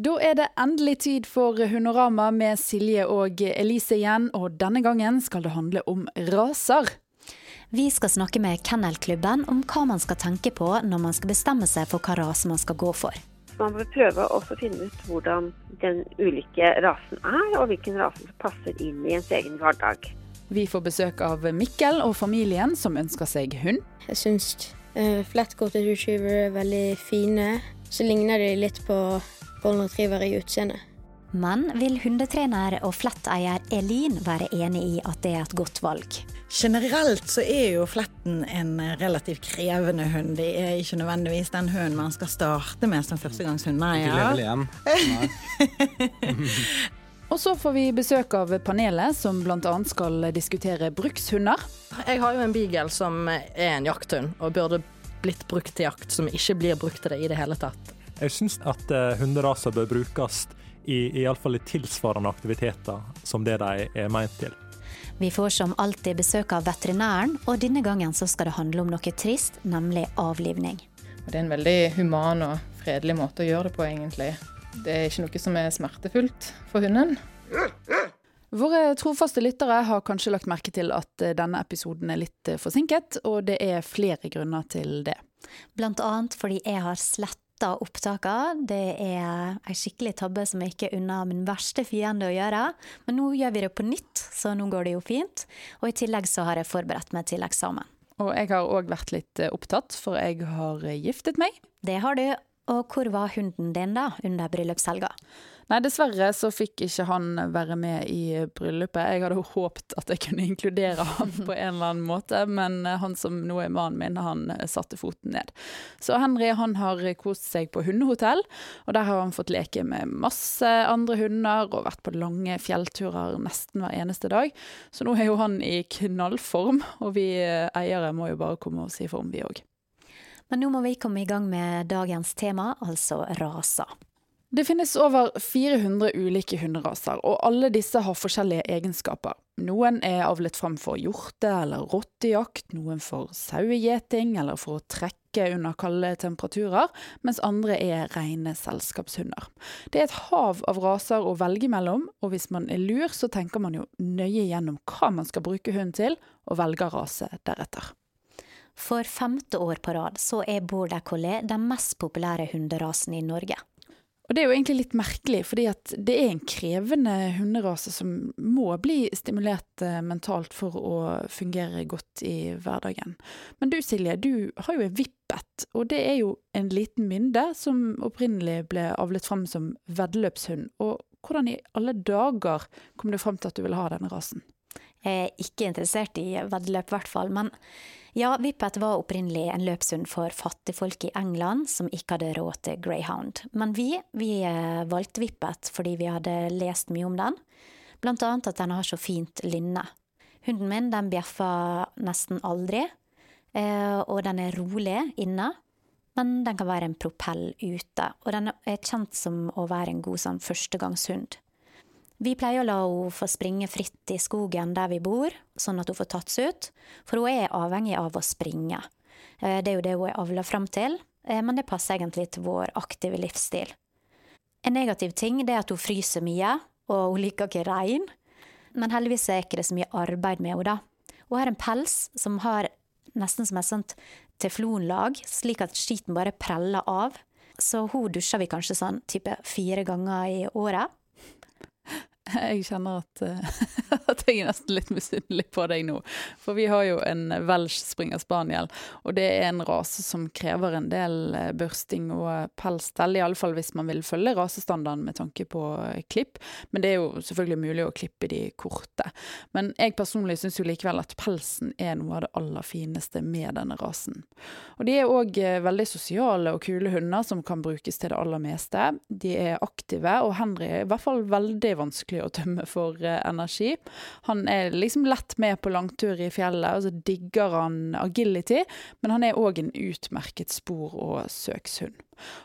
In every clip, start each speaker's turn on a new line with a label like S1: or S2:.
S1: Da er det endelig tid for Hunorama med Silje og Elise igjen, og denne gangen skal det handle om raser.
S2: Vi skal snakke med Kennelklubben om hva man skal tenke på når man skal bestemme seg for hva rase man skal gå for.
S3: Man bør prøve å finne ut hvordan den ulike rasen er, og hvilken rase som passer inn i ens egen hverdag.
S1: Vi får besøk av Mikkel og familien som ønsker seg hund.
S4: Jeg syns uh, flatcoated retriever er veldig fine. Så ligner de litt på golden retriever i utseende.
S2: Men vil hundetrener og fletteier Elin være enig i at det er et godt valg?
S5: Generelt så er jo fletten en relativt krevende hund. Det er ikke nødvendigvis den hunden man skal starte med som førstegangshund. Nei,
S6: igjen.
S1: Og så får vi besøk av panelet som bl.a. skal diskutere brukshunder.
S7: Jeg har jo en beagle som er en jakthund, og burde blitt brukt til jakt, som ikke blir brukt til det i det hele tatt.
S6: Jeg syns at uh, hunderaser bør brukes i iallfall i tilsvarende aktiviteter som det de er meint til.
S2: Vi får som alltid besøk av veterinæren, og denne gangen så skal det handle om noe trist, nemlig avlivning.
S8: Det er en veldig human og fredelig måte å gjøre det på, egentlig. Det er ikke noe som er smertefullt for hunden.
S1: Våre trofaste lyttere har kanskje lagt merke til at eh, denne episoden er litt eh, forsinket, og det er flere grunner til det.
S2: Blant annet fordi jeg har slett sletta opptakene. Det er ei skikkelig tabbe som jeg ikke unner min verste fiende å gjøre. Men nå gjør vi det på nytt, så nå går det jo fint. Og i tillegg så har jeg forberedt meg til eksamen.
S1: Og jeg har òg vært litt eh, opptatt, for jeg har eh, giftet meg.
S2: Det har du. Og hvor var hunden din da, under bryllupshelga?
S1: Nei, dessverre så fikk ikke han være med i bryllupet. Jeg hadde håpet at jeg kunne inkludere han på en eller annen måte, men han som nå er mannen min, han satte foten ned. Så Henry han har kost seg på hundehotell, og der har han fått leke med masse andre hunder og vært på lange fjellturer nesten hver eneste dag. Så nå er jo han i knallform, og vi eiere må jo bare komme oss i form, vi òg.
S2: Men nå må vi komme i gang med dagens tema, altså raser.
S1: Det finnes over 400 ulike hunderaser, og alle disse har forskjellige egenskaper. Noen er avlet fram for hjorte- eller rottejakt, noen for sauegjeting eller for å trekke under kalde temperaturer, mens andre er rene selskapshunder. Det er et hav av raser å velge mellom, og hvis man er lur, så tenker man jo nøye gjennom hva man skal bruke hunden til, og velger rase deretter.
S2: For femte år på rad så er border collie den mest populære hunderasen i Norge.
S1: Og det er jo egentlig litt merkelig, fordi at det er en krevende hunderase som må bli stimulert eh, mentalt for å fungere godt i hverdagen. Men du Silje, du har jo en vippet, og det er jo en liten mynde som opprinnelig ble avlet fram som veddeløpshund. Og hvordan i alle dager kom du fram til at du ville ha denne rasen?
S2: Jeg er ikke interessert i veddeløp, i hvert fall. men ja, Vippet var opprinnelig en løpshund for fattigfolk i England som ikke hadde råd til greyhound. Men vi, vi eh, valgte Vippet fordi vi hadde lest mye om den, blant annet at den har så fint lynne. Hunden min den bjeffer nesten aldri, eh, og den er rolig inne. Men den kan være en propell ute, og den er kjent som å være en god sånn førstegangshund. Vi pleier å la henne få springe fritt i skogen der vi bor, sånn at hun får tatt seg ut, for hun er avhengig av å springe. Eh, det er jo det hun er avla fram til, eh, men det passer egentlig til vår aktive livsstil. En negativ ting er at hun fryser mye, og hun liker ikke regn. Men heldigvis er ikke det så mye arbeid med henne, da. Hun har en pels som har nesten som et sånt teflonlag, slik at skiten bare preller av. Så hun dusjer vi kanskje sånn type fire ganger i året.
S1: Jeg kjenner at, eh, at, jeg er nesten litt misunnelig på deg nå. For vi har jo en Welsh springer spaniel, og det er en rase som krever en del eh, børsting og pelsstell. Iallfall hvis man vil følge rasestandarden med tanke på eh, klipp. Men det er jo selvfølgelig mulig å klippe de korte. Men jeg personlig syns jo likevel at pelsen er noe av det aller fineste med denne rasen. Og de er òg veldig sosiale og kule hunder som kan brukes til det aller meste. De er aktive, og Henry er i hvert fall veldig vanskelig å tømme for eh, energi. Han er liksom lett med på langtur i fjellet, og så digger han agility, men han er òg en utmerket spor- og søkshund.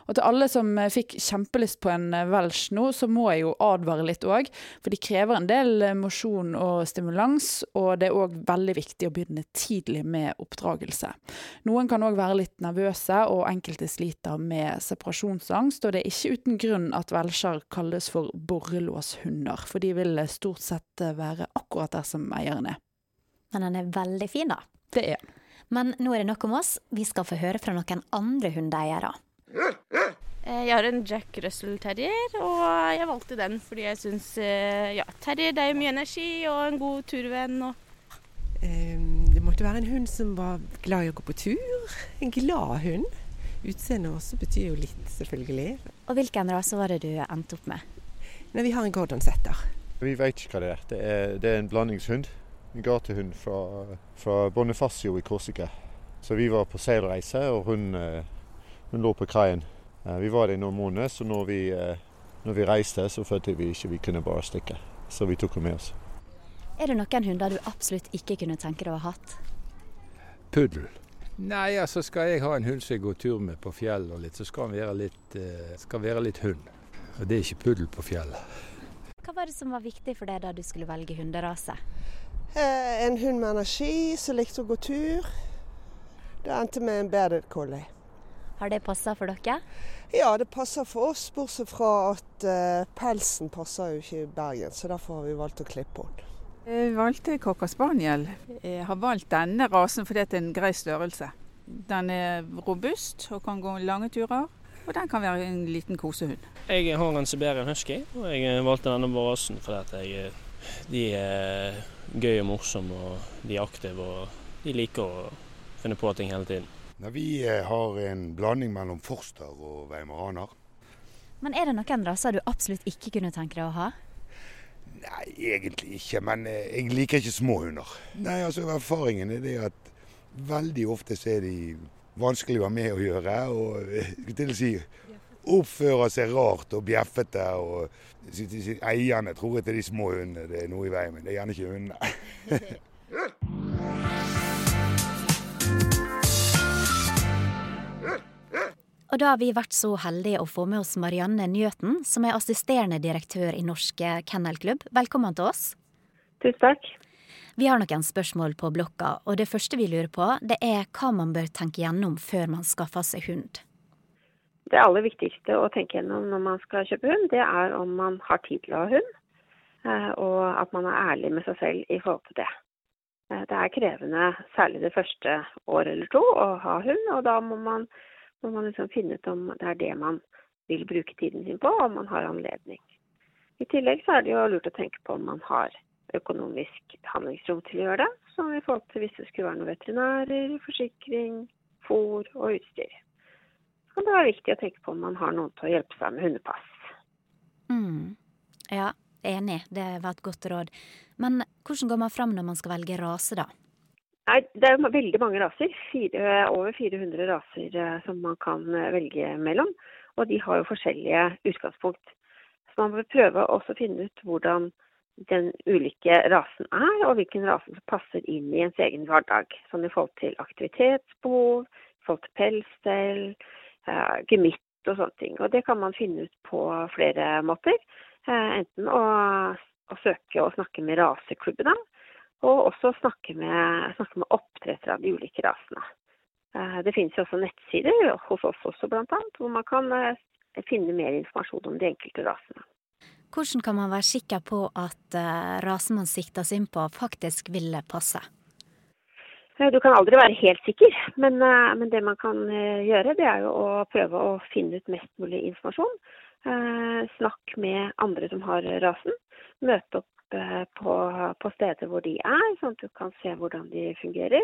S1: Og til alle som eh, fikk kjempelyst på en welsh nå, så må jeg jo advare litt òg. For de krever en del mosjon og stimulans, og det er òg veldig viktig å begynne tidlig med oppdragelse. Noen kan òg være litt nervøse, og enkelte sliter med separasjonsangst. Og det er ikke uten grunn at welsher kalles for borrelåshunder, for de vil stort sett være akkurat der som eieren er.
S2: Men han er veldig fin, da.
S1: Det er.
S2: Men nå er det nok om oss. Vi skal få høre fra noen andre hundeeiere.
S9: Jeg har en Jack Russell Terrier, og jeg valgte den fordi jeg syns ja, Terrier det er mye energi og en god turvenn. Og
S10: det måtte være en hund som var glad i å gå på tur. En glad hund. Utseendet også betyr jo litt, selvfølgelig.
S2: Og hvilken rase var det du endte opp med?
S10: Nei, vi har en Gordon Setter.
S11: Vi vet ikke hva det er. Det er, det er en blandingshund. En gatehund fra, fra Bonifacio i Korsika. Så vi var på seilreise, og hun, hun lå på kaien. Vi var der i noen måneder, så når vi, når vi reiste, så følte vi ikke vi kunne bare stikke. Så vi tok henne med oss.
S2: Er det noen hunder du absolutt ikke kunne tenke deg å ha hatt?
S12: Puddel. Nei, altså skal jeg ha en hund som jeg går tur med på fjellet og litt, så skal han være litt, skal være litt hund. Og det er ikke puddel på fjellet.
S2: Hva var det som var viktig for deg da du skulle velge hunderase?
S10: Eh, en hund med energi som likte å gå tur. Det endte med en bearded collie.
S2: Har det passa for dere?
S10: Ja, det passer for oss, bortsett fra at uh, pelsen passer jo ikke i Bergen. Så derfor har vi valgt å klippe den.
S13: Jeg valgte cocker spaniel. Jeg har valgt denne rasen fordi det er en grei størrelse. Den er robust og kan gå lange turer. Og den kan være en liten kosehund.
S14: Jeg har en Siberian husky, og jeg valgte denne rasen fordi jeg, de er gøy og morsomme, og de er aktive og de liker å finne på ting hele tiden.
S15: Nei, vi har en blanding mellom forster og weimaraner.
S2: Men er det noen raser du absolutt ikke kunne tenke deg å ha?
S15: Nei, egentlig ikke, men jeg liker ikke små hunder. Nei, altså Erfaringen er det at veldig ofte så er de vanskelig å være med å gjøre. Og til å si oppfører seg rart og bjeffete. og Eierne tror at det er de små hundene det er noe i veien med. Det er gjerne ikke hundene.
S2: Og da har vi vært så heldige å få med oss Marianne Njøten, som er assisterende direktør i Norske Kennelklubb. Velkommen til oss.
S3: Tusen takk.
S2: Vi har noen spørsmål på blokka, og det første vi lurer på, det er hva man bør tenke gjennom før man skaffer seg hund.
S3: Det aller viktigste å tenke gjennom når man skal kjøpe hund, det er om man har tid til å ha hund, og at man er ærlig med seg selv i forhold til det. Det er krevende, særlig det første året eller to, å ha hund, og da må man, må man liksom finne ut om det er det man vil bruke tiden sin på, om man har anledning. I tillegg så er det jo lurt å tenke på om man har økonomisk handlingsrom til å gjøre det, som i forhold til hvis det skulle være noen veterinærer, forsikring, fôr og utstyr. Så det være viktig å tenke på om man har noen til å hjelpe seg med hundepass.
S2: Mm. Ja, enig. Det var et godt råd. Men hvordan går man fram når man skal velge rase, da?
S3: Nei, Det er veldig mange raser. Fire, over 400 raser som man kan velge mellom. Og de har jo forskjellige utgangspunkt. Så man bør prøve å finne ut hvordan den ulike rasen er, og hvilken rase som passer inn i ens egen hverdag. Sånn i forhold til aktivitetsbehov, i forhold til pelsstell, uh, gemytt og sånne ting. Og det kan man finne ut på flere måter. Enten å, å, søke og snakke med raseklubbene, og også snakke med, snakke med oppdrettere av de ulike rasene. Uh, det finnes jo også nettsider, hos oss også bl.a., hvor man kan finne mer informasjon om de enkelte rasene.
S2: Hvordan kan man være sikker på at uh, rasen man sikter seg inn på, faktisk vil passe?
S3: Du kan aldri være helt sikker, men, men det man kan gjøre, det er jo å prøve å finne ut mest mulig informasjon. Snakk med andre som har rasen. Møte opp på, på, steder hvor de er, sånn at du kan se hvordan de fungerer.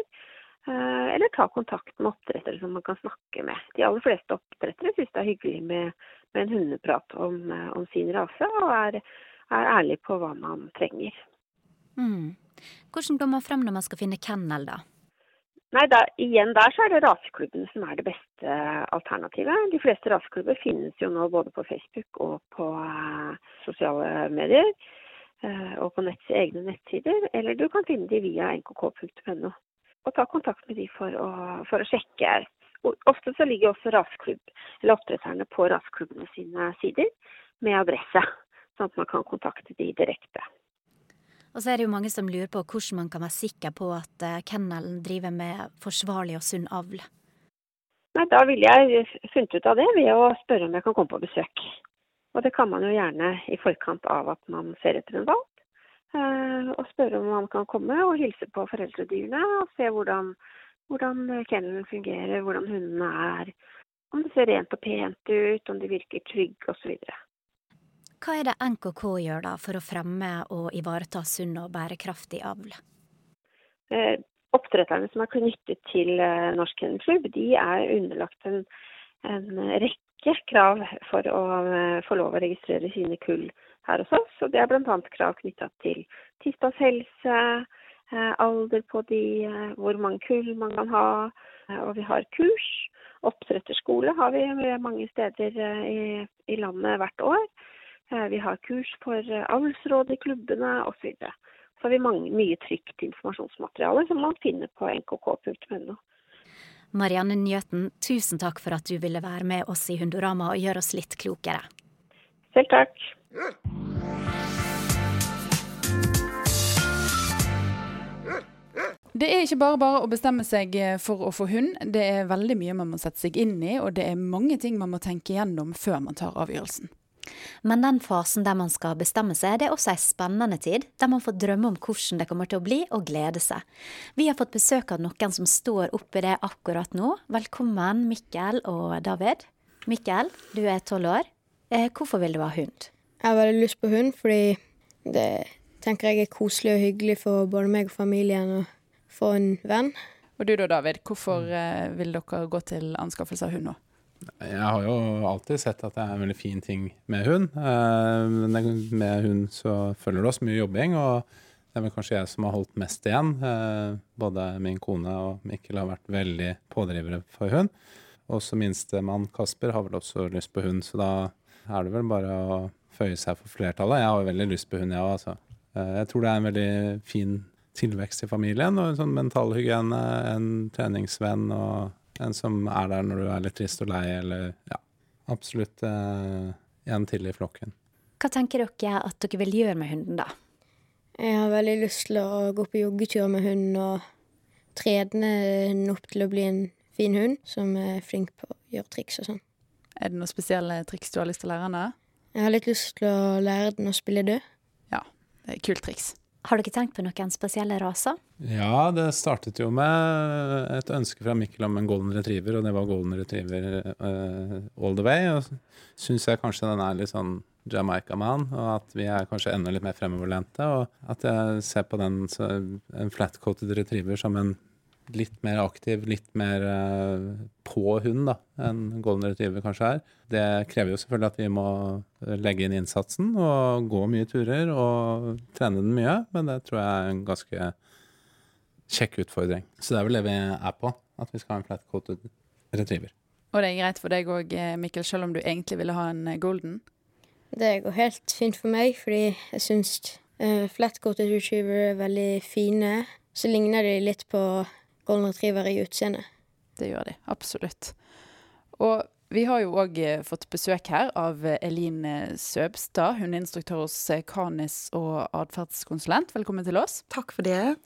S3: Eller ta kontakt med oppdrettere som man kan snakke med. De aller fleste oppdrettere syns det er hyggelig med, med en hundeprat om, om, sin rase, og er, er ærlig på hva man trenger.
S2: Mm. Hvordan går man frem når man skal finne kennel, da?
S3: Nei, da, Igjen der så er det raseklubbene som er det beste alternativet. De fleste raseklubber finnes jo nå både på Facebook og på sosiale medier. Uh, og på netts egne nettsider. Eller du kan finne de via nkk.no. Og ta kontakt med de for å, for å sjekke Og ofte så ligger også rasklubb, eller oppdretterne på rasklubbene sine sider med adresse, sånn at man kan kontakte de direkte.
S2: Og så er det jo mange som lurer på hvordan man kan være sikker på at eh, kennelen driver med forsvarlig og sunn avl.
S3: Nei, Da ville jeg funnet ut av det ved å spørre om jeg kan komme på besøk. Og det kan man jo gjerne i forkant av at man ser etter en valp. Eh, og spørre om man kan komme og hilse på foreldredyrene og se hvordan, hvordan kennelen fungerer, hvordan hundene er. Om det ser rent og pent ut, om de virker trygge osv.
S2: Hva er det NKK gjør da for å fremme og ivareta sunn og bærekraftig avl?
S3: Eh, oppdretterne som er knyttet til eh, Norsk Kennelklubb, de er underlagt en, en, rekke krav for å eh, få lov å registrere sine kull her hos oss. Og det er bl.a. krav knytta til tispas helse, alder på de, hvor mange kull man kan ha. Og vi har kurs. Oppdretterskole har vi mange steder i, i landet hvert år. Vi har kurs for avlsråd i klubbene osv så har vi mange, mye trygt informasjonsmateriale som man finner på nkk.no.
S2: Marianne Njøten, tusen takk for at du ville være med oss i Hundorama og gjøre oss litt klokere.
S3: Selv takk.
S1: Det er ikke bare bare å bestemme seg for å få hund. Det er veldig mye man må sette seg inn i, og det er mange ting man må tenke gjennom før man tar avgjørelsen.
S2: Men den fasen der man skal bestemme seg, det er også ei spennende tid, der man får drømme om hvordan det kommer til å bli, og glede seg. Vi har fått besøk av noen som står oppi det akkurat nå. Velkommen, Mikkel og David. Mikkel, du er tolv år. Eh, hvorfor vil du ha hund?
S4: Jeg har veldig lyst på hund, fordi det tenker jeg er koselig og hyggelig for både meg og familien å få en venn.
S1: Og du da, David. Hvorfor eh, vil dere gå til anskaffelse av hund nå?
S16: Jeg har jo alltid sett at det er en veldig fin ting med hund. Eh, med hund så følger det oss mye jobbing, og det er vel kanskje jeg som har holdt mest igjen. Eh, både min kone og Mikkel har vært veldig pådrivere for hund. Også minstemann Kasper har vel også lyst på hund, så da er det vel bare å føye seg for flertallet. Jeg har jo veldig lyst på hund, jeg òg, altså. Eh, jeg tror det er en veldig fin tilvekst i familien, og en sånn mentalhygiene, en treningsvenn og en som er der når du er litt trist og lei, eller ja, absolutt eh, en til i flokken.
S2: Hva tenker dere at dere vil gjøre med hunden, da?
S4: Jeg har veldig lyst til å gå på joggetur med hunden og trene den opp til å bli en fin hund som er flink på å gjøre triks og sånn.
S1: Er det noen spesielle triks du har lyst til å lære henne?
S4: Jeg har litt lyst til å lære den å spille død.
S1: Ja, det er kult triks.
S2: Har ikke tenkt på noen spesielle raser?
S16: Ja, det startet jo med et ønske fra Mikkel om en golden retriever, og det var golden retriever uh, all the way. Og syns jeg kanskje den er litt sånn Jamaica-man, og at vi er kanskje enda litt mer fremoverlente. Og at jeg ser på den en flat-coated retriever som en litt mer aktiv, litt mer uh, på hund da, enn golden retriever kanskje er. Det krever jo selvfølgelig at vi må legge inn innsatsen og gå mye turer og trene den mye, men det tror jeg er en ganske kjekk utfordring. Så det er vel det vi er på, at vi skal ha en flat-coated retriever.
S1: Og det er greit for deg òg, eh, Mikkel, selv om du egentlig ville ha en eh, golden?
S4: Det går helt fint for meg, fordi jeg syns uh, flat-coated retriever er veldig fine. Så ligner de litt på golden retriever i utseende.
S1: Det gjør de, absolutt. Og vi har jo òg eh, fått besøk her av eh, Eline Søbstad, instruktør hos eh, Kanis og atferdskonsulent. Velkommen til oss.
S5: Takk for det.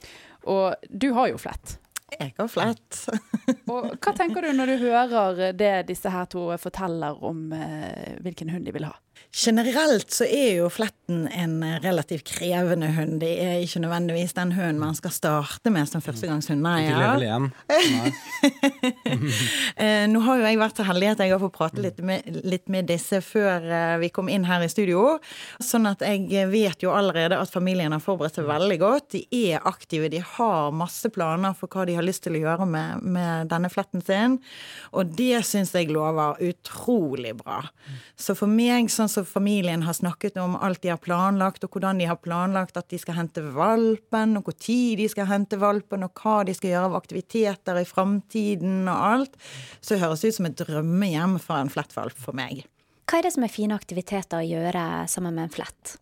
S1: Og du har jo flett.
S5: Jeg har flett.
S1: og hva tenker du når du hører det disse her to forteller om eh, hvilken hund de vil ha?
S5: Generelt så er jo fletten en relativt krevende hund. Det er ikke nødvendigvis den hunden man skal starte med som førstegangshund. Nei,
S16: én.
S5: Eh, nå har jo jeg vært så heldig at jeg har fått prate litt med, litt med, disse før eh, vi kom inn her i studio. Sånn at jeg vet jo allerede at familien har forberedt seg veldig godt. De er aktive, de har masse planer for hva de har lyst til å gjøre med, med denne fletten sin. Og det syns jeg lover utrolig bra. Så for meg, sånn som familien har snakket om alt de har planlagt, og hvordan de har planlagt at de skal hente valpen, og hvor tid de skal hente valpen, og hva de skal gjøre av aktiviteter i framtiden og alt, så høres det ut som et drømmehjem for en flettvalp for meg.
S2: Hva er det som er fine aktiviteter å gjøre sammen med en flett?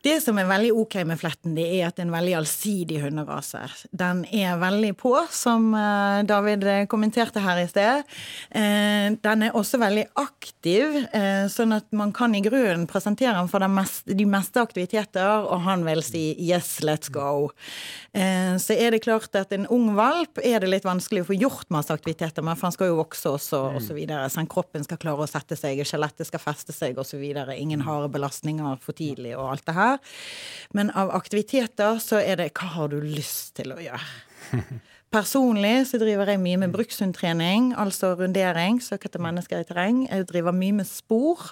S5: Det som er veldig ok med fletten, det er at det er en veldig allsidig hunderase. Den er veldig på, som eh, David kommenterte her i sted. Eh, den er også veldig aktiv, eh, sånn at man kan i grunnen presentere den for de meste aktiviteter, og han vil si 'yes, let's go'. Så er det klart at en ung valp er det litt vanskelig å få gjort masse aktiviteter med, for han skal jo vokse også, og så videre. Sånn, kroppen skal klare å sette seg, skjelettet skal feste seg, og så videre. Ingen harde belastninger for tidlig, og alt det her. Men av aktiviteter så er det hva har du lyst til å gjøre? Personlig så driver jeg mye med brukshundtrening, altså rundering, søk etter mennesker i terreng. Jeg driver mye med spor,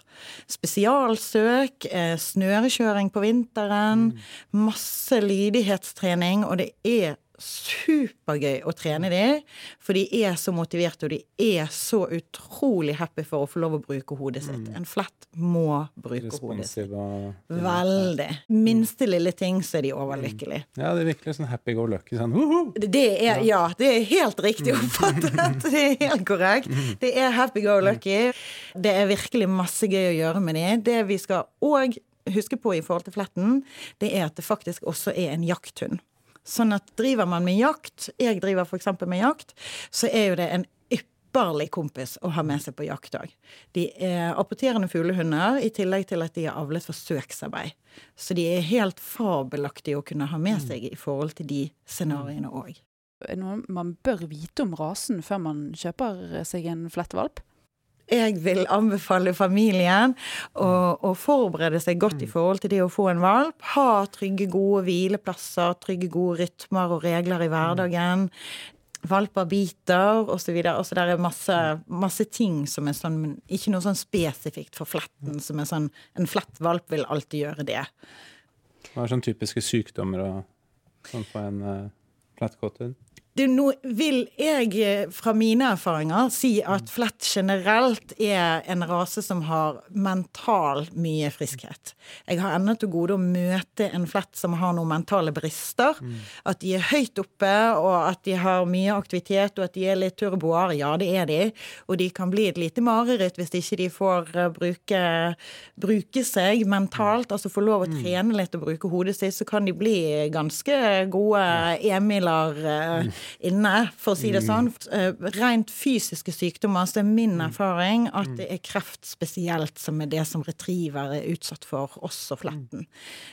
S5: spesialsøk, eh, snørekjøring på vinteren. Masse lydighetstrening, og det er supergøy å trene dem, for de er så motiverte, og de er så utrolig happy for å få lov å bruke hodet sitt. Mm. En flett må bruke hodet sitt. Veldig. Minste lille ting, så er de overlykkelige.
S16: Mm. Ja, det er virkelig sånn happy go lucky. Sånn,
S5: det er, ja, det er helt riktig mm. oppfattet. det er helt korrekt. Det er happy go lucky. Det er virkelig masse gøy å gjøre med dem. Det vi skal òg huske på i forhold til fletten, det er at det faktisk også er en jakthund. Sånn at driver man med jakt, jeg driver f.eks. med jakt, så er jo det en ypperlig kompis å ha med seg på jakt òg. De er apporterende fuglehunder, i tillegg til at de er avlet for søksarbeid. Så de er helt fabelaktige å kunne ha med seg i forhold til de scenarioene òg.
S1: Er det noe man bør vite om rasen før man kjøper seg en flettvalp?
S5: Jeg vil anbefale familien å, å, forberede seg godt i mm. forhold til det å få en valp. Ha trygge, gode hvileplasser, trygge, gode rytmer og regler i hverdagen. Valper biter, osv. Altså, det er masse, masse, ting som er sånn, men ikke noe sånn spesifikt for fletten, som er sånn En flett valp vil alltid gjøre det.
S16: Hva er sånn typiske sykdommer og sånn på en uh, flettkåthund?
S5: Nå vil jeg eh, fra mine erfaringer si at mm. flett generelt er en rase som har mental mye friskhet. Jeg har ennå til gode å møte en flett som har noen mentale brister. Mm. At de er høyt oppe, og at de har mye aktivitet, og at de er litt turboer. Ja, det er de. Og de kan bli et lite mareritt hvis ikke de får eh, bruke, bruke seg mentalt, altså få lov å mm. trene litt og bruke hodet sitt, så kan de bli ganske gode Emiler eh, inne, for å si det sånn. Eh, rent fysiske sykdommer så er min mm. erfaring at det er kreft spesielt som er det som retriever er utsatt for, også fletten.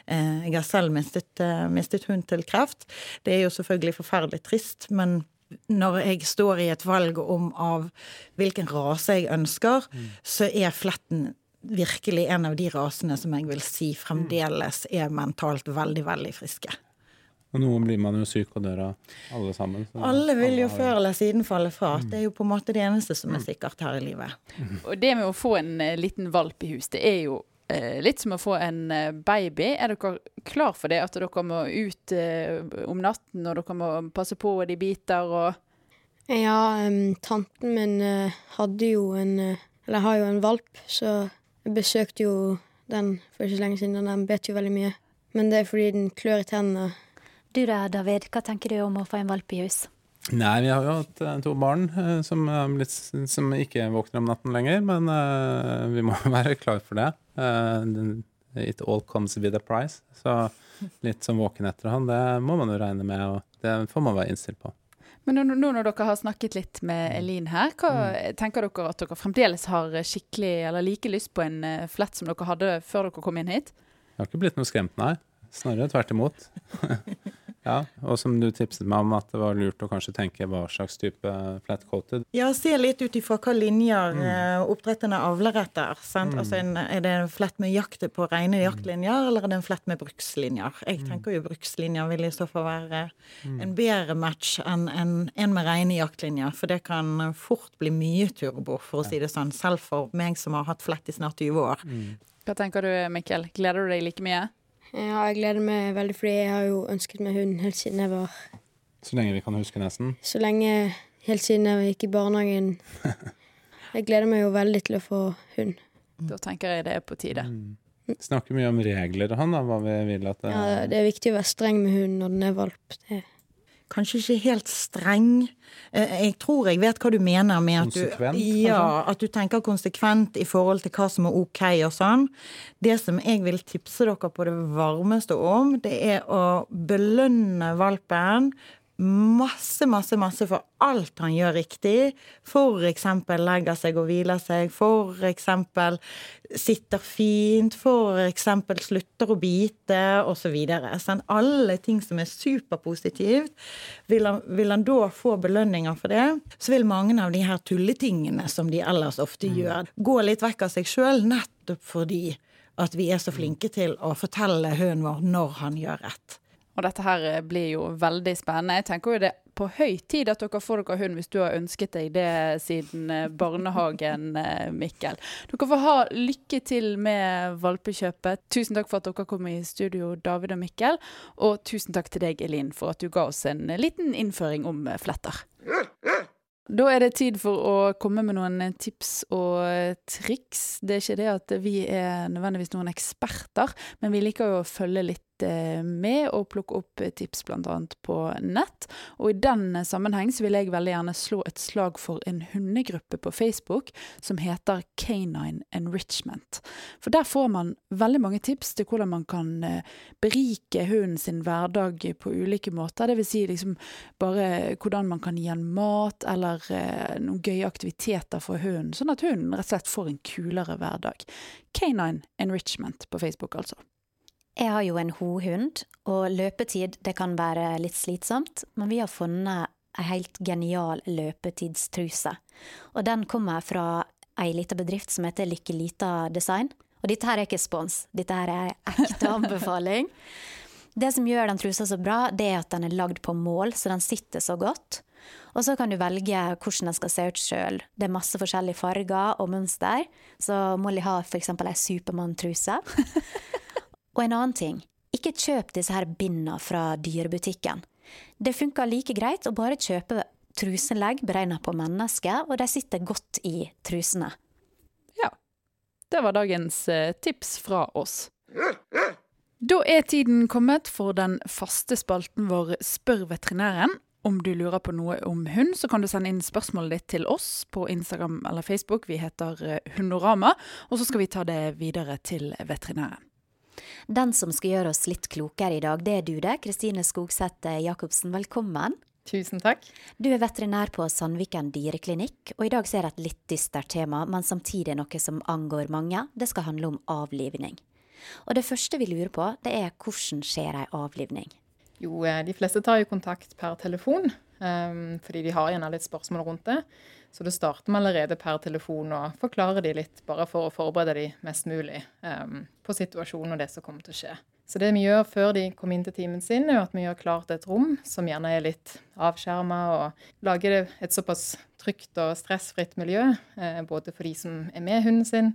S5: Eh, jeg har selv mistet, eh, mistet hund til kreft. Det er jo selvfølgelig forferdelig trist, men når jeg står i et valg om av hvilken rase jeg ønsker, mm. så er fletten virkelig en av de rasene som jeg vil si fremdeles er mentalt veldig, veldig friske.
S16: Og noen blir man jo syk og dør av, alle sammen.
S5: alle vil jo før eller siden falle fra. Mm. Det er jo på en måte det eneste som er sikkert her i livet.
S1: Og det med å få en uh, liten valp i hus, det er jo uh, litt som å få en uh, baby. Er dere klar for det? At dere må ut om natten, og dere må passe på de biter og
S4: Ja, um, tanten min hadde jo en Eller har jo en valp, så jeg besøkte jo den for ikke så lenge siden, og den bet jo veldig mye. Men det er fordi den klør i tennene
S2: du da, David, hva tenker du om å få en valp i hus?
S16: Nei, vi har jo hatt uh, to barn uh, som, blitt, som, ikke våkner om natten lenger, men uh, vi må være klar for det. it all comes with a price. Så litt som våken etter han, det må man jo regne med, og det får man være innstilt på.
S1: Men nå, nå når dere har snakket litt med mm. Elin her, hva mm. tenker dere at dere fremdeles har skikkelig eller like lyst på en flett som dere hadde før dere kom inn hit?
S16: Jeg har ikke blitt noe skremt, nei. Snarere tvert imot. Ja, og som du tipset meg om at det var lurt å kanskje tenke hva slags type flatcoated.
S5: Ja, se litt ut ifra hva linjer mm. Eh, oppdretterne avler etter. Mm. Altså er det en flett med jakt på rene mm. jaktlinjer, eller er det en flett med brukslinjer? Jeg mm. tenker jo brukslinjer vil i så fall være mm. en bedre match enn en, en med rene jaktlinjer. For det kan fort bli mye turbo, for å si det sånn. Selv for meg som har hatt flett i snart 20 år.
S1: Mm. Hva tenker du, Mikkel? Gleder du deg like mye?
S4: Ja, jeg gleder meg veldig, fordi jeg har jo ønsket meg hund helt siden jeg var
S16: Så lenge vi kan huske, nesten?
S4: Så lenge Helt siden jeg gikk i barnehagen. Jeg gleder meg jo veldig til å få hund.
S1: Da tenker jeg det er på tide.
S16: Mm. Snakker mye om regler og han, da, hva vi vil at det
S4: Ja, det er viktig å være streng med hunden når den er valp. Det
S5: kanskje ikke helt streng. Eh, jeg tror jeg vet hva du mener med at du, ja, at du tenker konsekvent i forhold til hva som er ok og sånn. Det som jeg vil tipse dere på det varmeste om, det er å belønne valpen masse, masse, masse for alt han gjør riktig. Eksempel legger seg og hviler seg, eksempel sitter fint, eksempel slutter å bite, osv. Så alle ting som er superpositivt. Vil han, vil han da få belønninger for det, så vil mange av de her tulletingene som de ellers ofte mm. gjør, gå litt vekk av seg sjøl, nettopp fordi at vi er så flinke til å fortelle hunden vår når han gjør rett.
S1: Og dette her eh, blir jo veldig spennende. Jeg tenker jo det er på høy tid at dere får dere hund hvis du har ønsket deg det siden eh, barnehagen, eh, Mikkel. Dere får ha lykke til med valpekjøpet. Tusen takk for at dere kom i studio, David og Mikkel. Og tusen takk til deg, Elin, for at du ga oss en liten innføring om fletter. Da er det tid for å komme med noen tips og triks. Det er ikke det at vi er nødvendigvis noen eksperter, men vi liker jo å følge litt Eh, med og plukke opp tips bl.a. på nett. Og i den sammenheng så vil jeg veldig gjerne slå et slag for en hundegruppe på Facebook som heter Canine Enrichment. For der får man veldig mange tips til hvordan man kan eh, berike hunden sin hverdag på ulike måter. Vil si liksom bare hvordan man kan gi den mat, eller eh, noen gøye aktiviteter for hunden, sånn at hunden rett og slett får en kulere hverdag. Canine Enrichment på Facebook, altså.
S2: Jeg har jo en hohund, og løpetid det kan være litt slitsomt, men vi har funnet ei helt genial løpetidstruse. Og den kommer fra ei lita bedrift som heter Lykke Lita Design. Og dette her er ikke spons, dette her er ei ekte anbefaling. Det som gjør den trusa så bra, det er at den er lagd på mål, så den sitter så godt. Og så kan du velge hvordan den skal se ut sjøl. Det er masse forskjellige farger og mønster. Så Molly har f.eks. ei Supermann-truse. Og en annen ting, ikke kjøp disse her binda fra dyrebutikken. Det funker like greit å bare kjøpe truselegg beregna på mennesker, og de sitter godt i trusene.
S1: Ja. Det var dagens eh, tips fra oss. Da er tiden kommet for den faste spalten vår Spør veterinæren. Om du lurer på noe om hund, så kan du sende inn spørsmålet ditt til oss på Instagram eller Facebook. Vi heter eh, Hundorama, og så skal vi ta det videre til veterinæren.
S2: Den som skal gjøre oss litt klokere i dag, det er du det. Kristine Skogseth Jacobsen, velkommen.
S8: Tusen takk.
S2: Du er veterinær på Sandviken dyreklinikk, og i dag ser jeg et litt dystert tema, men samtidig noe som angår mange. Det skal handle om avlivning. Og det første vi lurer på, det er hvordan skjer ei avlivning?
S8: Jo, eh, de fleste tar jo kontakt per telefon, um, fordi de har gjerne litt spørsmål rundt det. Så det starter med allerede per telefon og forklarer de litt, bare for å forberede de mest mulig um, på situasjonen og det som kommer til å skje. Så det vi gjør før de kommer inn til timen sin, er at vi gjør klart et rom som gjerne er litt avskjerma, og lager et såpass trygt og stressfritt miljø, eh, både for de som er med hunden sin,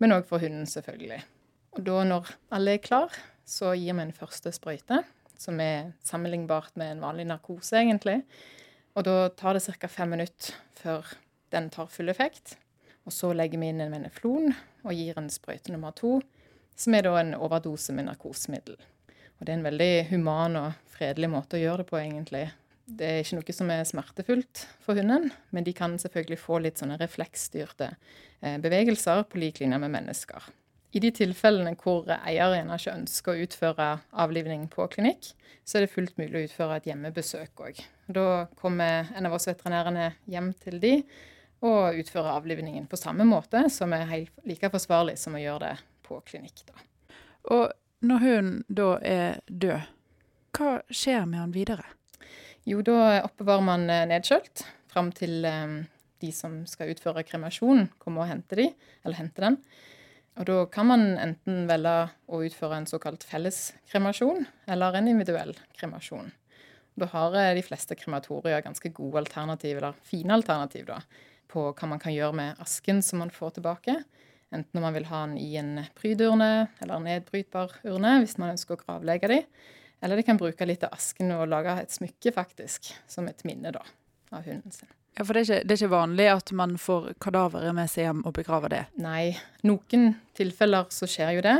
S8: men òg for hunden, selvfølgelig. Og da når alle er klar, så gir vi en første sprøyte, som er sammenlignbart med en vanlig narkose, egentlig. Og da tar det ca. fem minutter før den tar full effekt. Og så legger vi inn en veneflon og gir en sprøyte nummer to, som er da en overdose med narkosemiddel. Og det er en veldig human og fredelig måte å gjøre det på, egentlig. Det er ikke noe som er smertefullt for hunden, men de kan selvfølgelig få litt sånne refleksstyrte eh, bevegelser på lik linje med mennesker. I de tilfellene hvor eier gjerne ikke ønsker å utføre avlivning på klinikk, så er det fullt mulig å utføre et hjemmebesøk òg. Da kommer en av oss veterinærene hjem til de og utfører avlivningen på samme måte, som er helt like forsvarlig som å gjøre det på klinikk. Da.
S1: Og når hunden da er død, hva skjer med han videre?
S8: Jo, da oppbevarer man nedkjølt fram til um, de som skal utføre kremasjon, kommer og henter de, eller henter den. Og da kan man enten velge å utføre en såkalt felleskremasjon eller en individuell kremasjon. Da har eh, de fleste krematorier ganske gode alternativ, eller fine alternativ, da, på hva man kan gjøre med asken som man får tilbake. Enten om man vil ha den i en prydurne eller nedbrytbar urne hvis man ønsker å gravlegge dem. Eller de kan bruke litt av asken og lage et smykke, faktisk, som et minne da, av hunden sin.
S1: Ja, For det er, ikke, det er ikke vanlig at man får kadaveret med seg hjem og begraver det?
S8: Nei. Noen tilfeller så skjer jo det.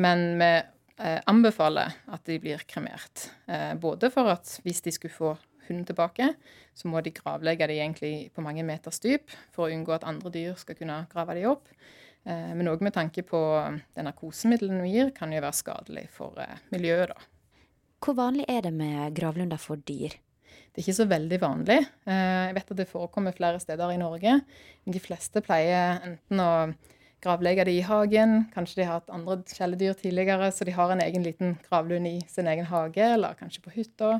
S8: Men vi eh, anbefaler at de blir kremert. Eh, både for at hvis de skulle få hunden tilbake, så må de gravlegge de egentlig på mange meters dyp for å unngå at andre dyr skal kunne grave de opp. Eh, men òg med tanke på det narkosemiddelen vi gir, kan jo være skadelig for eh, miljøet. da.
S2: Hvor vanlig er det med gravlunder for dyr?
S8: Det er ikke så veldig vanlig. Eh, jeg vet at det forekommer flere steder i Norge. Men de fleste pleier enten å gravlegge det i hagen, kanskje de har hatt andre kjæledyr tidligere, så de har en egen liten gravlund i sin egen hage, eller kanskje på hytta.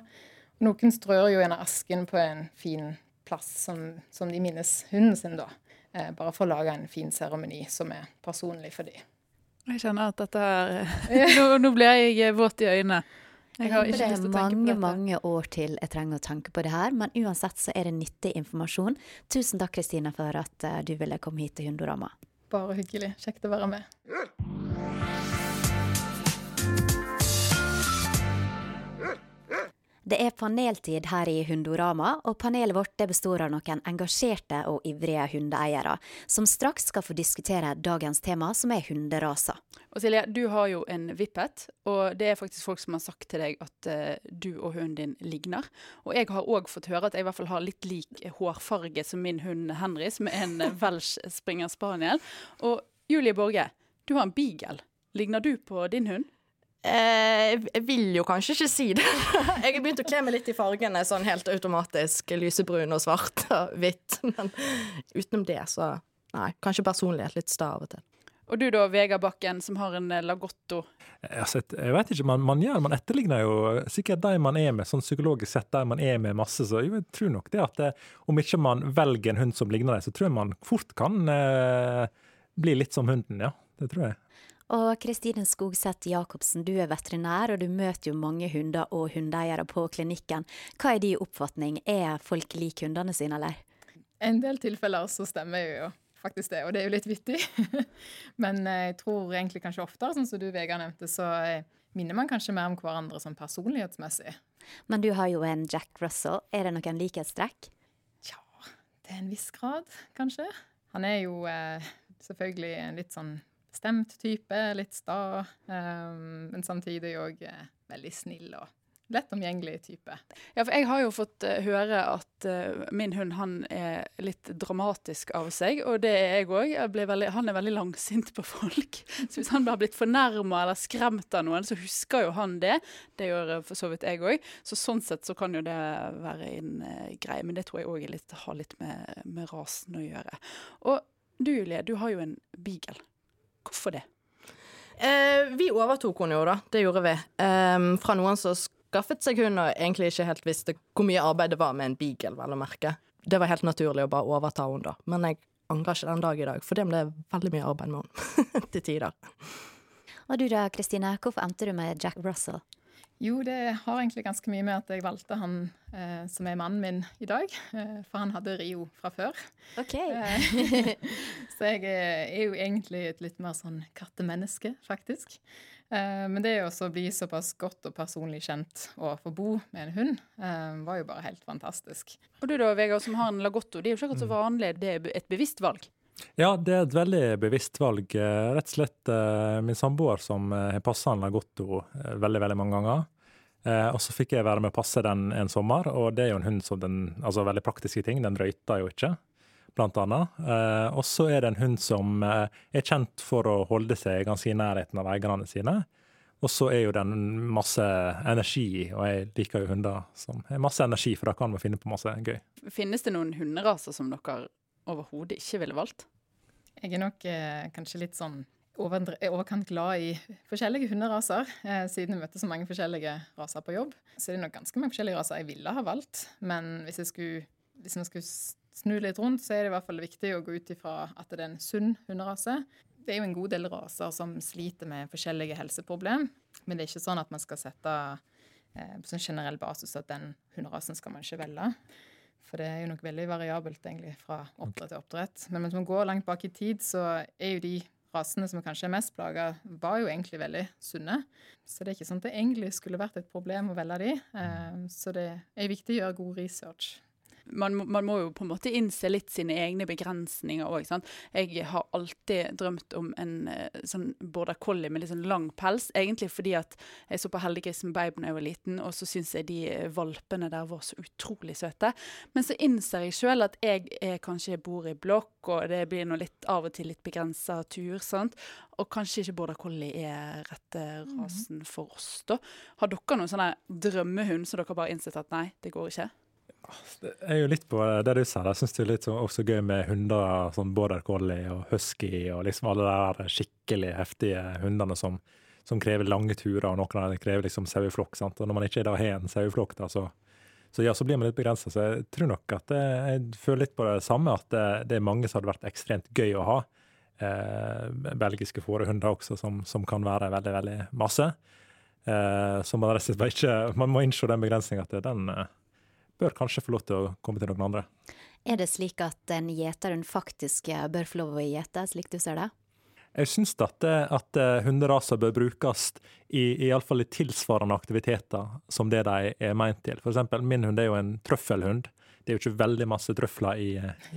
S8: Noen strør jo gjerne asken på en fin plass som, som de minnes hunden sin, da. Eh, bare for å lage en fin seremoni som er personlig for dem.
S1: Jeg kjenner at dette her nå, nå blir jeg våt i øynene.
S2: Jeg har ikke lyst til å tenke på dette. Det er mange, mange år til jeg trenger å tenke på det her, men uansett så er det nyttig informasjon. Tusen takk, Kristina, for at uh, du ville komme hit til Hundorama.
S8: Bare hyggelig. Kjekt å være med.
S2: Det er paneltid her i Hundorama, og panelet vårt består av noen engasjerte og ivrige hundeeiere, som straks skal få diskutere dagens tema, som er hunderaser.
S1: Og Silje, du har jo en vippet, og det er faktisk folk som har sagt til deg at uh, du og hunden din ligner. Og jeg har òg fått høre at jeg i hvert fall har litt lik hårfarge som min hund Henry, som er en Welsh springer spaniel. Og Julie Borge, du har en beagle. Ligner du på din hund?
S7: Eh, jeg vil jo kanskje ikke si det. jeg har begynt å kle meg litt i fargene sånn helt automatisk. Lysebrun og svart og hvitt. Men utenom det, så nei. Kanskje personlighet litt sta av og til.
S1: Og du da, Vegard Bakken, som har en lagotto?
S6: Altså, jeg vet ikke, man, man, gjør, man etterligner jo sikkert de man er med, sånn psykologisk sett, de man er med masse. Så jeg tror nok det at det, om ikke man velger en hund som ligner deg, så tror jeg man fort kan eh, bli litt som hunden, ja. Det tror jeg.
S2: Og Kristine Skogseth Jacobsen, du er veterinær, og du møter jo mange hunder og hundeeiere på klinikken. Hva er din oppfatning, er folk lik hundene sine, eller?
S8: En del tilfeller så stemmer jo faktisk det, og det er jo litt vittig. Men jeg tror egentlig kanskje oftere, sånn som du Vegard nevnte, så minner man kanskje mer om hverandre sånn personlighetsmessig.
S2: Men du har jo en Jack Russell. Er det noen likhetstrekk?
S8: Ja, til en viss grad, kanskje. Han er jo eh, selvfølgelig en litt sånn bestemt type, litt sta, um, men samtidig òg uh, veldig snill og lett omgjengelig type.
S1: Ja, for jeg har jo fått uh, høre at uh, min hund han er litt dramatisk av seg, og det er jeg òg. Han er veldig langsint på folk. Så hvis han har blitt fornærma eller skremt av noen, så husker jo han det. Det gjør for så vidt jeg òg. Så sånn sett så kan jo det være en greie, men det tror jeg òg har litt med, med rasen å gjøre. Og du Julie, du har jo en beagle. Hvorfor det?
S7: Eh, vi overtok henne jo, da. Det gjorde vi. Eh, fra noen som skaffet seg hund og egentlig ikke helt visste hvor mye arbeid det var med en beagle, vel å merke. Det var helt naturlig å bare overta henne da. Men jeg angrer ikke den dag i dag, for det ble veldig mye arbeid med henne til tider.
S2: Og du da, Kristine, hvorfor endte du med Jack Russell?
S8: Jo, det har egentlig ganske mye med at jeg valgte han eh, som er mannen min i dag. Eh, for han hadde Rio fra før.
S2: Ok.
S8: Eh, så jeg er jo egentlig et litt mer sånn kattemenneske, faktisk. Eh, men det å bli såpass godt og personlig kjent og få bo med en hund, eh, var jo bare helt fantastisk.
S1: Og du da, Vegard, som har en lagotto. Det er jo ikke akkurat så vanlig. Det er et bevisst valg?
S6: Ja, det er et veldig bevisst valg. Eh, rett og slett min samboer som har passa gått Lagotto veldig veldig mange ganger. og så fikk jeg være med å passe den en sommer, og det er jo en hund som den Altså veldig praktiske ting. Den røyter jo ikke, blant annet. og så er det en hund som er kjent for å holde seg ganske i nærheten av eierne sine. Og så er jo den masse energi, og jeg liker jo hunder som har masse energi, for da kan man finne på masse gøy.
S1: Finnes det noen hunderaser som dere overhodet ikke ville valgt?
S8: Jeg er nok eh, kanskje litt sånn overkant glad i forskjellige hunderaser, eh, siden jeg møtte så mange forskjellige raser på jobb. Så det er nok ganske mange forskjellige raser jeg ville ha valgt. Men hvis jeg skulle, hvis jeg skulle snu litt rundt, så er det i hvert fall viktig å gå ut ifra at det er en sunn hunderase. Det er jo en god del raser som sliter med forskjellige helseproblem, men det er ikke sånn at man skal sette eh, på sånn generell basis at den hunderasen skal man ikke velge. For det er jo nok veldig variabelt egentlig fra oppdrett til oppdrett. Men hvis man går langt bak i tid, så er jo de rasene som kanskje er mest plaga, var jo egentlig veldig sunne. Så det er ikke sånn at det egentlig skulle vært et problem å velge de. Eh, så det er viktig å gjøre god research.
S1: Man, man, må jo på en måte innse litt sine egne begrensninger òg. Jeg har alltid drømt om en eh, sånn border collie med litt sånn lang pels. Egentlig fordi at jeg så på Heldiggrisen Babe da jeg var liten, og så syns jeg de valpene der var så utrolig søte. Men så innser jeg sjøl at jeg er, kanskje bor i blokk, og det blir noe litt av og til litt begrensa tur. sant? Og kanskje ikke border collie er rette rasen for oss, da. Har dere noen sånne drømmehund som dere bare innsett at nei, det går ikke?
S6: Det er jo litt på det du sa. Jeg syns det er litt så, også gøy med hunder, sånn border collie og husky og liksom alle de skikkelig heftige hundene som, som, krever lange turer, og noen av dem krever liksom saueflokk. Og når man ikke da har en saueflokk, så, så, ja, så blir man litt begrensa. Så jeg tror nok at det, jeg føler litt på det samme, at det, det, er mange som hadde vært ekstremt gøy å ha. Eh, belgiske fårehunder også, som, som, kan være veldig, veldig masse. Eh, så man, ikke, man må innse den begrensninga at den eh, bør kanskje få lov til å komme til noen andre.
S2: Er det slik at en gjeterhund faktisk bør få lov å gjete, slik du ser det?
S6: Jeg syns at, at hunderaser bør brukes i, i, i, fall i tilsvarende aktiviteter som det de er meint til. Eksempel, min hund er jo en trøffelhund. Det er jo ikke veldig masse trøfler i,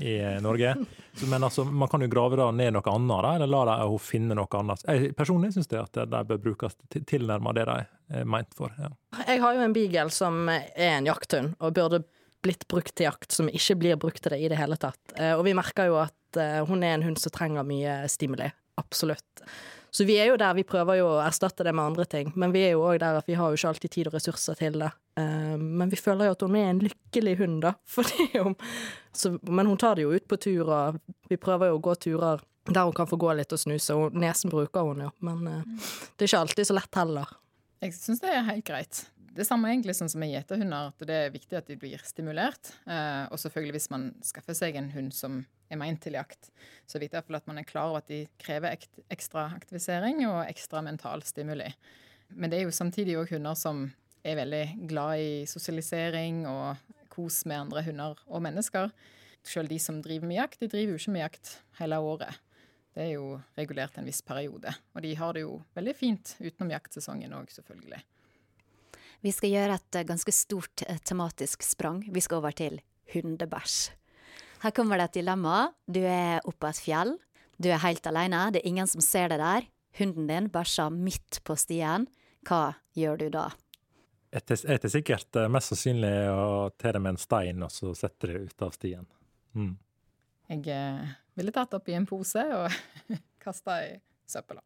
S6: i Norge. Så, men altså, man kan jo grave da ned noe annet, da, eller la henne finne noe annet. Jeg personlig syns at de bør brukes tilnærmet det de er meint for. Ja.
S7: Jeg har jo en beagle som er en jakthund, og burde blitt brukt til jakt, som ikke blir brukt til det i det hele tatt. Eh, og vi merker jo at eh, hun er en hund som trenger mye stimuli. Absolutt. Så vi er jo der, vi prøver jo å erstatte det med andre ting, men vi er jo òg der at vi har jo ikke alltid tid og ressurser til det. Uh, men vi føler jo at hun er en lykkelig hund, da. Hun, så, men hun tar det jo ut på tur, og vi prøver jo å gå turer der hun kan få gå litt og snuse. Og nesen bruker hun jo, men uh, det er ikke alltid så lett heller.
S8: Jeg syns det er helt greit. Det samme egentlig sånn som med gjeterhunder, at det er viktig at de blir stimulert. Uh, og selvfølgelig hvis man skaffer seg en hund som er meint til jakt. Så er det viktig at man er klar over at de krever ekstra aktivisering og ekstra mental stimuli. Men det er jo samtidig òg hunder som er veldig glad i sosialisering og kos med andre hunder og mennesker. Selv de som driver med jakt, de driver jo ikke med jakt hele året. Det er jo regulert en viss periode. Og de har det jo veldig fint utenom jaktsesongen òg, selvfølgelig.
S2: Vi skal gjøre et ganske stort eh, tematisk sprang. Vi skal over til hundebæsj. Her kommer det et dilemma. Du er oppe på et fjell. Du er helt alene, det er ingen som ser deg der. Hunden din bæsjer midt på stien. Hva gjør du da?
S6: Er sikkert eh, mest sannsynlig å te det med en stein og så setter det ut av stien. Mm.
S8: Jeg eh, ville tatt oppi en pose og kasta i søpla.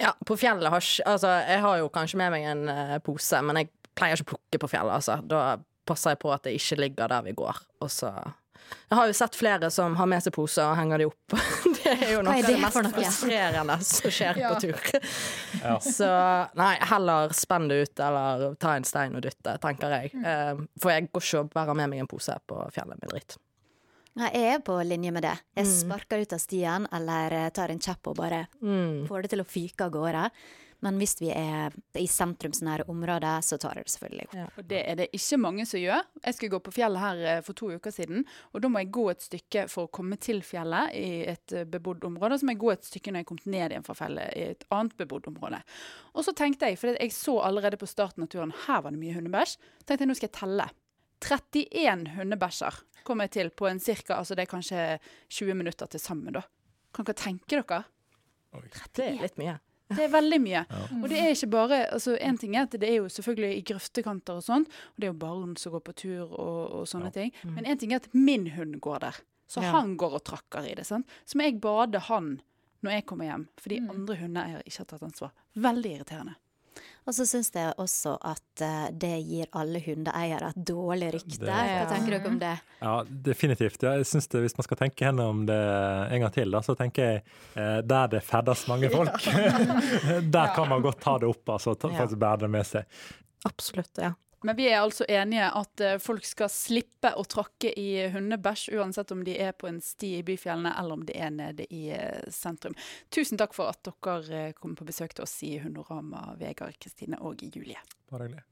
S7: Ja, på fjellet har ikke Altså, jeg har jo kanskje med meg en uh, pose, men jeg pleier ikke å plukke på fjellet, altså. Da passer jeg på at det ikke ligger der vi går, og så jeg har jo sett flere som har med seg poser og henger de opp. Det er jo noe av det mest frustrerende som skjer ja. på tur. Ja. Så nei, heller spenn det ut eller ta en stein og dytte, tenker jeg. Mm. Eh, for jeg går ikke og bærer med meg en pose på fjellet med dritt.
S2: Jeg er på linje med det. Jeg mm. sparker ut av stien eller eh, tar en kjepp og bare mm. får det til å fyke av gårde. Men hvis vi er i sentrumsnære områder, så tar jeg det selvfølgelig.
S1: Ja. Og det er det ikke mange som gjør. Jeg skulle gå på fjellet her eh, for to uker siden, og da må jeg gå et stykke for å komme til fjellet i et eh, bebodd område. Så må jeg gå et stykke når jeg kom ned igjen fra fjellet i et annet bebodd område. Og så tenkte jeg, for jeg så allerede på starten av turen her var det mye hundebæsj, tenkte jeg nå skal jeg telle. 31 hundebæsjer kom jeg til på en cirka, altså det er kanskje 20 minutter til sammen, da. Kan dere tenke dere?
S7: Det er litt mye.
S1: Det er veldig mye. Ja. Og det er ikke bare altså En ting er at det er jo selvfølgelig i grøftekanter og sånn, og det er jo barn som går på tur og, og sånne ja. ting. Mm. Men en ting er at min hund går der. Så ja. han går og trakker i det. sant? Så må jeg bade han når jeg kommer hjem, fordi mm. andre hunder ikke har tatt ansvar. Veldig irriterende.
S2: Og så syns jeg også at uh, det gir alle hundeeiere et dårlig rykte. Hva tenker dere om det?
S6: Ja, definitivt. Ja, jeg synes det, Hvis man skal tenke gjennom det en gang til, da, så tenker jeg uh, der det ferdes mange folk, der kan man godt ta det opp altså, og faktisk bære det med seg.
S7: Absolutt, ja.
S1: Men vi er altså enige at eh, folk skal slippe å tråkke i hundebæsj, uansett om de er på en sti i byfjellene eller om de er nede i eh, sentrum. Tusen takk for at dere eh, kom på besøk til oss i Hundorama, Vegard, Kristine og Julie.
S6: Bare hyggelig.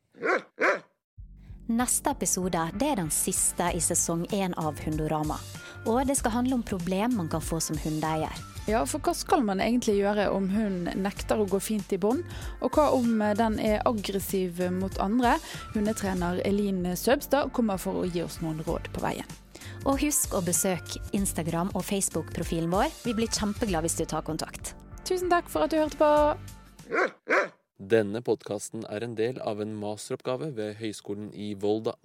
S2: Neste episode det er den siste i sesong én av Hundorama. Og det skal handle om problem man kan få som hundeeier.
S1: Ja, for hva skal man egentlig gjøre om hun nekter å gå fint i bånd? Og hva om den er aggressiv mot andre? Hundetrener Elin Søbstad kommer for å gi oss noen råd på veien.
S2: Og husk å besøke Instagram og Facebook-profilen vår. Vi blir kjempeglade hvis du tar kontakt.
S1: Tusen takk for at du hørte på.
S17: Denne podkasten er en del av en masteroppgave ved Høgskolen i Volda.